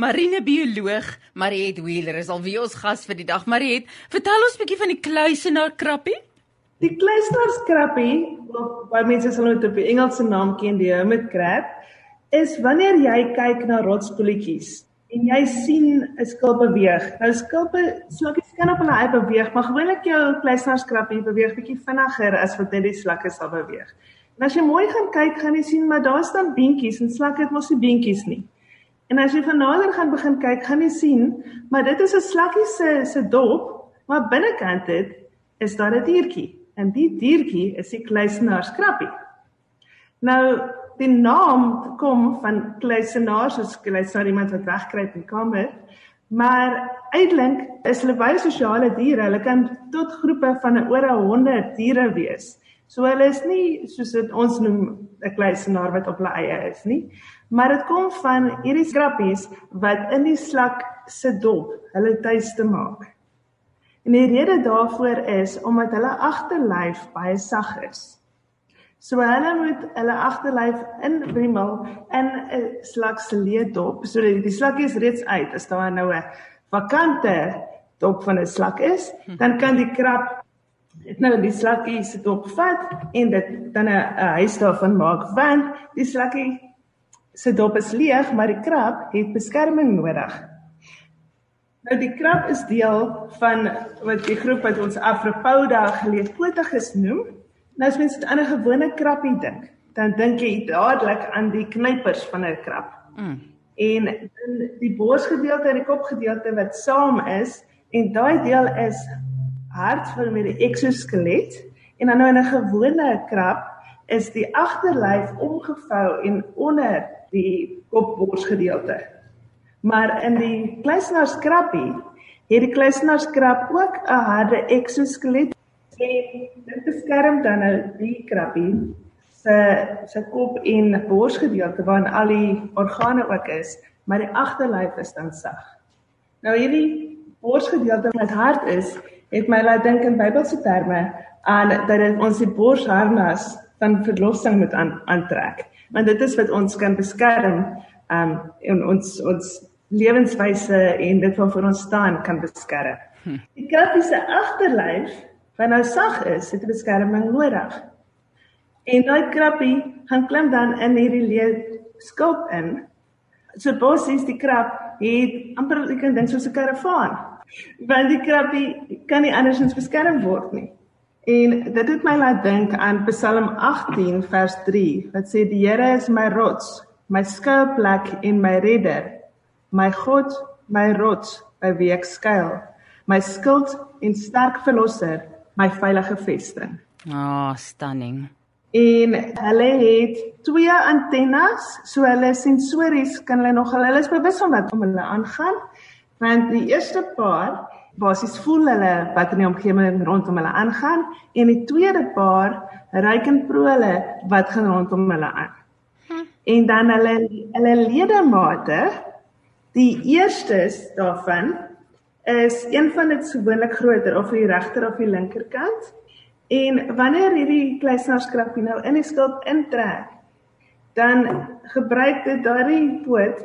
Marine bioloog Mariet Wheeler is alweer ons gas vir die dag. Mariet, vertel ons 'n bietjie van die kluisenaar krappie. Die kluisenaar krappie, of baie mense sal dit op die Engelse naam ken, die hermit crab, is wanneer jy kyk na rotspoeltjies en jy sien 'n skulp beweeg. Nou skulpe, slakkies kan op hulle eie beweeg, maar gewoonlik jou kluisenaar krappie beweeg bietjie vinniger as wat net die slakke sal beweeg. En as jy mooi gaan kyk, gaan jy sien maar daar staan beentjies en slakke het mos nie beentjies nie. En as jy van nader gaan begin kyk, gaan jy sien, maar dit is 'n slakkie se se dop, maar binnekant dit is daar 'n diertjie. En die diertjie is die kluisenaar skrappie. Nou, die naam kom van kluisenaars, as kluisenaar iemand wat wegkruip in kamer, maar eintlik is hulle baie sosiale diere. Hulle kan tot groepe van oor 100 diere wees. So hulle is nie soos ons noem 'n kluisenaar wat op hulle eie is nie, maar dit kom van hierdie skrappies wat in die slak se dop hulle tuiste maak. En die rede daarvoor is omdat hulle agterlyf baie sag is. So hulle moet hulle agterlyf inwrimmel in 'n slak se leedop sodat die slakkie is reeds uit. As daar nou 'n vakante dop van 'n slak is, dan kan die krab het nou die slakkie sit op vat en dit dan 'n huis daarvan maak want die slakkie se dop is leeg maar die krab het beskerming nodig. Nou die krab is deel van wat die groep wat ons Afropoda geleedpotiges noem. Nou as mens aan 'n gewone krabbie dink, dan dink jy dadelik aan die knypers van 'n krab. Mm. En in die borsgedeelte en die kopgedeelte wat saam is en daai deel is hart vir met die eksoskelet en dan nou in 'n gewone krab is die agterlyf omgevou en onder die kopborsgedeelte. Maar in die kluisenaarskrappie het die kluisenaarskrap ook 'n harde eksoskelet en dit beskerm dan nou die krappie se se kop en borsgedeelte waarin al die organe ook is, maar die agterlyf is dan sag. Nou hierdie borsgedeelte wat hard is, het my laat dink in Bybelse terme aan dat dit ons die borsharnas van verlossing moet aan, aantrek. Want dit is wat ons kan beskerm um en ons ons lewenswyse en dit wat vir ons staan kan beskerm. Hm. Die krappie se agterlyf, wanneer nou sag is, het 'n beskerming nodig. En daai krappie gaan klim dan in hierdie leë skulp in. So basies die krap het amper ek kan dink soos 'n karavaan want die krabbie kan nie andersins beskerm word nie. En dit het my laat dink aan Psalm 18 vers 3 wat sê die Here is my rots, my skuilplek en my redder, my God, my rots by wie ek skuil, my skild en sterk verlosser, my veilige vesting. Ah, oh, stunning. En hulle het twee antennes, so hulle sensories kan hulle nog hulle is bewus van wat om hulle aangaan want die eerste paar basies voel hulle wat in die omgewing rondom hulle aangaan en die tweede paar ruik en proe hulle wat gaan rondom hulle aan. Hm. En dan hulle hulle ledemate die eerstes daarvan is een van dit gewoonlik groter of die regter of die linkerkant. En wanneer hierdie kluisenaarskrapie nou in die skulp intrek, dan gebruik dit daardie poot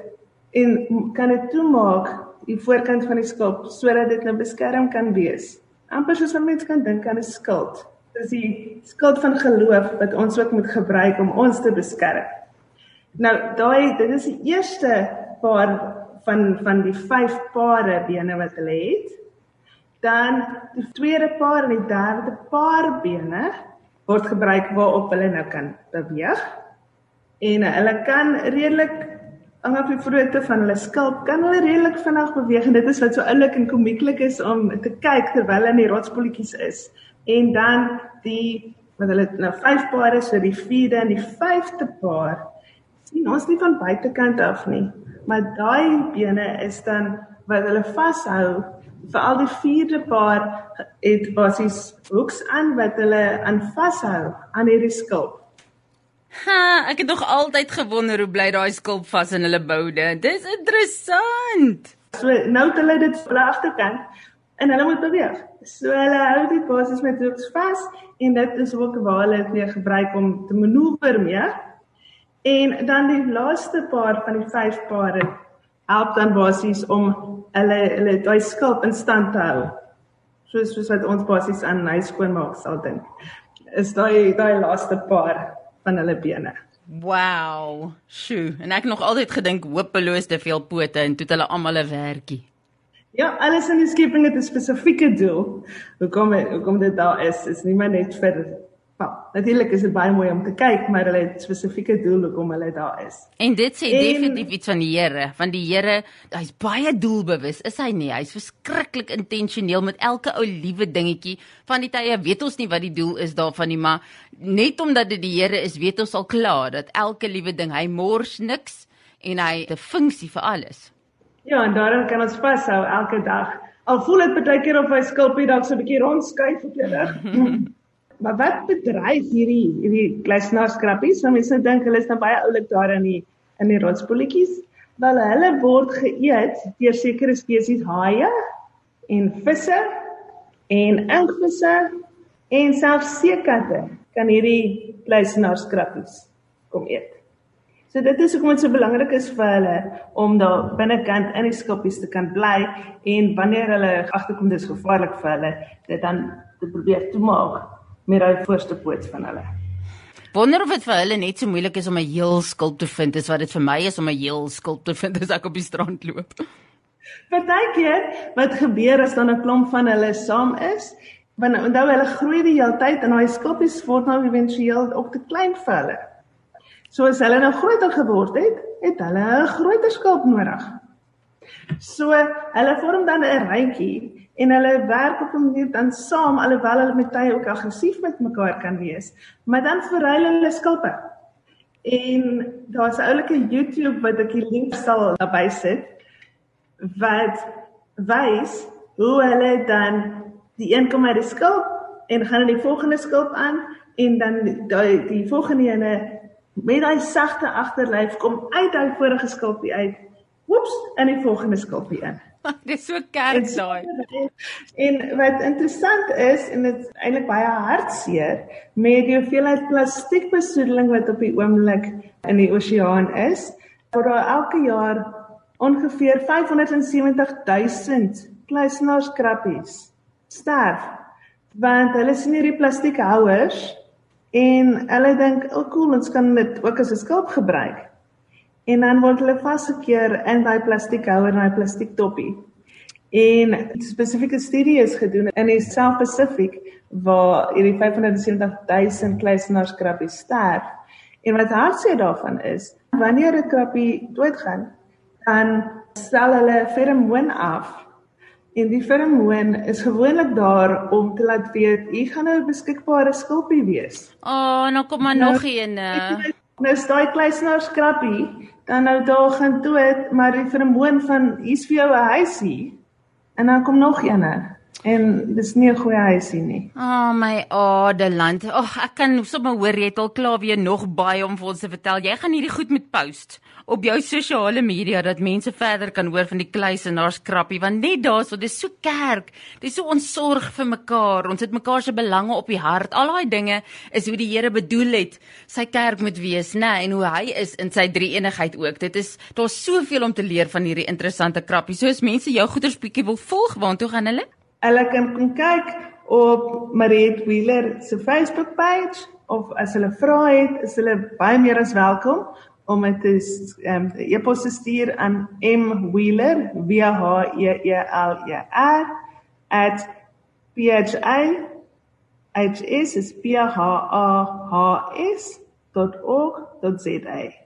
en kan dit toemaak die voorkant van die skulp sodat dit nou beskerm kan wees. Amper soos 'n mens kan dink aan 'n skild. Dis die skild van geloof wat ons ook moet gebruik om ons te beskerm. Nou daai dit is die eerste paar van van die vyf pare bene wat hulle het. Dan die tweede paar en die derde paar bene word gebruik waarop hulle nou kan beweeg. En hulle kan redelik Angaf die grootte van hulle skulp kan hulle redelik vinnig beweeg en dit is wat so oulik en komieklik is om te kyk terwyl hulle in die rotsbolletjies is. En dan die wat hulle nou vyf pare so die vierde en die vyfde paar sien ons nie van buitekant af nie, maar daai bene is dan wat hulle vashou vir al die vierde paar het basies hoeks aan wat hulle aan vashou aan hierdie skulp. Ha, ek het nog altyd gewonder hoe bly daai skulp vas in hulle boude. Dis interessant. So nou het hulle dit op die agterkant en hulle moet beweeg. So hulle hou die basis met hooks vas en dit is ook waar hulle dit weer gebruik om te manoeuvreer mee. En dan die laaste paar van die vyf pare help dan basies om hulle hulle daai skulp in stand te hou. Soos soos wat ons basies aan huis skoonmaak sal dink. Is daai daai laaste paar van hulle bene. Wow. Sjoe, en ek nog altyd gedink hopeloos te veel pote en toe het hulle almal 'n werkie. Ja, alles in die skepping het 'n spesifieke doel. Hoekom hoekom dit daar is, is nie maar net vir Wel, natuurlik is dit baie mooi om te kyk, maar hulle het spesifieke doel hoekom hulle daar is. En dit sê en, definitief iets van die Here, want die Here, hy's baie doelbewus, is hy nie? Hy's verskriklik intentioneel met elke ou liewe dingetjie. Van die tye weet ons nie wat die doel is daarvan nie, maar net omdat dit die Here is, weet ons al klaar dat elke liewe ding, hy mors niks en hy het 'n funksie vir alles. Ja, en daarin kan ons vashou elke dag. Al voel dit baie keer of hy skulpie dalk so 'n bietjie rondskuif op jou rug. Maar wat bedryf hierdie hierdie kluisenaarskrappies? Want mense dink hulle is nou baie oulik daar in die in die rotsbolletjies. Wel hulle word geëet deur sekere spesies haie en visse en inkvisse en selfs seekatte kan hierdie kluisenaarskrappies kom eet. So dit is hoekom dit so belangrik is vir hulle om daar binnekant in die skoppies te kan bly en wanneer hulle agterkom dis gevaarlik vir hulle dit dan te probeer toemaak met daai voorste poot van hulle. Wonder of dit vir hulle net so moeilik is om 'n heel skulp te vind as wat dit vir my is om 'n heel skulp te vind as ek op die strand loop. Partykeer wat gebeur as dan 'n klomp van hulle saam is, want onthou hulle groei die hele tyd en daai skulpies word nou éventueel ook te klein vir hulle. So as hulle nou groter geword het, het hulle 'n groter skulp nodig. So hulle vorm dan 'n rytjie en hulle werk op 'n manier dan saam alhoewel hulle met tye ook aggressief met mekaar kan wees, maar dan verruil hulle skulpe. En daar's 'n oulike YouTube wat ek die link sal naby sit wat wys hoe hulle dan die een kom uit die skulp en gaan in die volgende skulp aan en dan die die volgende ene met daai sagte agterlyf kom uit daai vorige skulpie uit. Oeps, in die volgende skulpie in. Dis so kerk daai. En wat interessant is en dit is eintlik baie hartseer met die hoeveelheid plastiekbesoedeling wat op die oomblik in die oseaan is, word daar elke jaar ongeveer 570 000 kluisenaarskrappies sterf want hulle sien hierdie plastiekhouers en hulle dink, "O, oh, cool, ons kan dit ook as 'n skulp gebruik." En dan word hulle vasgekeer in daai plastiekhouer en daai plastiektoppie. En spesifieke studie is gedoen in die South Pacific waar hierdie 570 000 kluisenaarskrappies sterf. En wat hartseer daarvan is, wanneer 'n krappie doodgaan, dan stel hulle feromoon af. En die feromoon is gewoonlik daar om te laat weet jy gaan nou 'n beskikbare skulpie wees. O, oh, nou kom maar nou, nog een. Nou is daai kluisenaarskrappie dan nou daar gaan dood, maar die vermoën van hier's vir jou 'n huisie en dan kom nog eene. En dis nie 'n goeie huisie nie. Oh my Adeland. Ag oh, ek kan sommer hoor jy het al klaar weer nog baie om vir ons te vertel. Jy gaan hierdie goed met post op jou sosiale media dat mense verder kan hoor van die kluisenaars krappie want net daarso dis so kerk. Dis so ons sorg vir mekaar. Ons het mekaar se belange op die hart. Al daai dinge is hoe die Here bedoel het sy kerk moet wees, né? Nee, en hoe hy is in sy drie eenigheid ook. Dit is daar's soveel om te leer van hierdie interessante krappie. So as mense jou goeders bietjie wil volg, waartoe gaan hulle? Hulle kan kom kyk op Mariet Wheeler se Facebook page of as hulle vra het, is hulle baie meer as welkom om dit te ehm um, e-pos te stuur aan M Wheeler W H E E L E R @pha hs is p h a h s.org.za